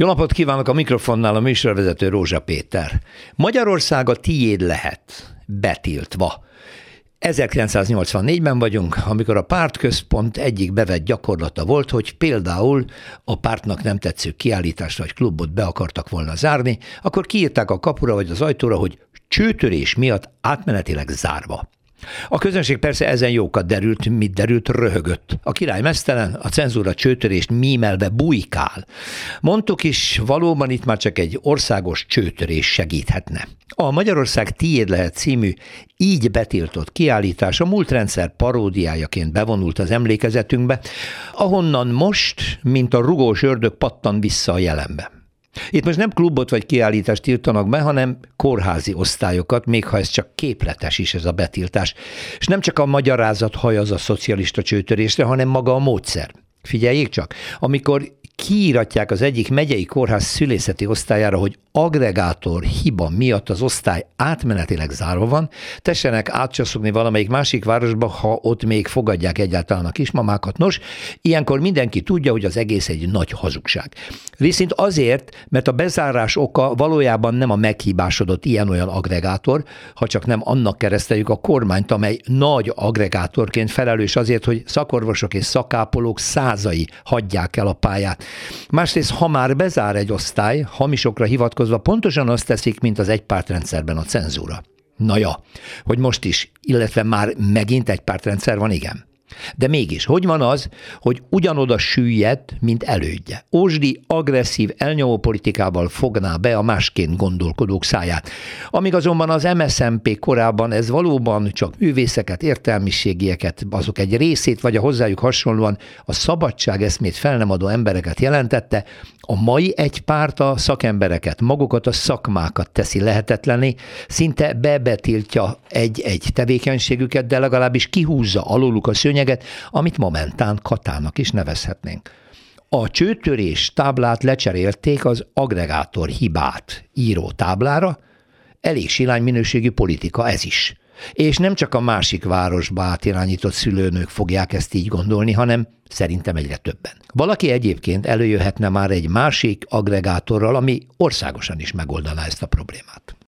Jó napot kívánok a mikrofonnál a műsorvezető Rózsa Péter. Magyarország a tiéd lehet, betiltva. 1984-ben vagyunk, amikor a pártközpont egyik bevett gyakorlata volt, hogy például a pártnak nem tetsző kiállítást vagy klubot be akartak volna zárni, akkor kiírták a kapura vagy az ajtóra, hogy csőtörés miatt átmenetileg zárva. A közönség persze ezen jókat derült, mit derült, röhögött. A király mesztelen, a cenzúra csőtörést mímelve bujkál. Mondtuk is, valóban itt már csak egy országos csőtörés segíthetne. A Magyarország tiéd lehet című így betiltott kiállítás a múlt rendszer paródiájaként bevonult az emlékezetünkbe, ahonnan most, mint a rugós ördög pattan vissza a jelenbe. Itt most nem klubot vagy kiállítást tiltanak be, hanem kórházi osztályokat, még ha ez csak képletes is ez a betiltás. És nem csak a magyarázat hajaz a szocialista csőtörésre, hanem maga a módszer. Figyeljék csak, amikor kiíratják az egyik megyei kórház szülészeti osztályára, hogy agregátor hiba miatt az osztály átmenetileg zárva van, tessenek átcsaszogni valamelyik másik városba, ha ott még fogadják egyáltalán a kismamákat. Nos, ilyenkor mindenki tudja, hogy az egész egy nagy hazugság. Viszont azért, mert a bezárás oka valójában nem a meghibásodott ilyen-olyan agregátor, ha csak nem annak kereszteljük a kormányt, amely nagy agregátorként felelős azért, hogy szakorvosok és szakápolók százai hagyják el a pályát. Másrészt, ha már bezár egy osztály, hamisokra hivatkozva pontosan azt teszik, mint az egypártrendszerben a cenzúra. Na ja, hogy most is, illetve már megint egy pártrendszer van, igen. De mégis, hogy van az, hogy ugyanoda süllyedt, mint elődje? Ósdi agresszív elnyomó politikával fogná be a másként gondolkodók száját. Amíg azonban az MSZMP korábban ez valóban csak művészeket, értelmiségieket, azok egy részét, vagy a hozzájuk hasonlóan a szabadság eszmét fel nem adó embereket jelentette, a mai egy párt a szakembereket, magukat a szakmákat teszi lehetetlené, szinte bebetiltja egy-egy tevékenységüket, de legalábbis kihúzza aluluk a szőnyeget, amit momentán katának is nevezhetnénk. A csőtörés táblát lecserélték az agregátor hibát író táblára, elég silány minőségű politika ez is. És nem csak a másik városba átirányított szülőnők fogják ezt így gondolni, hanem szerintem egyre többen. Valaki egyébként előjöhetne már egy másik agregátorral, ami országosan is megoldaná ezt a problémát.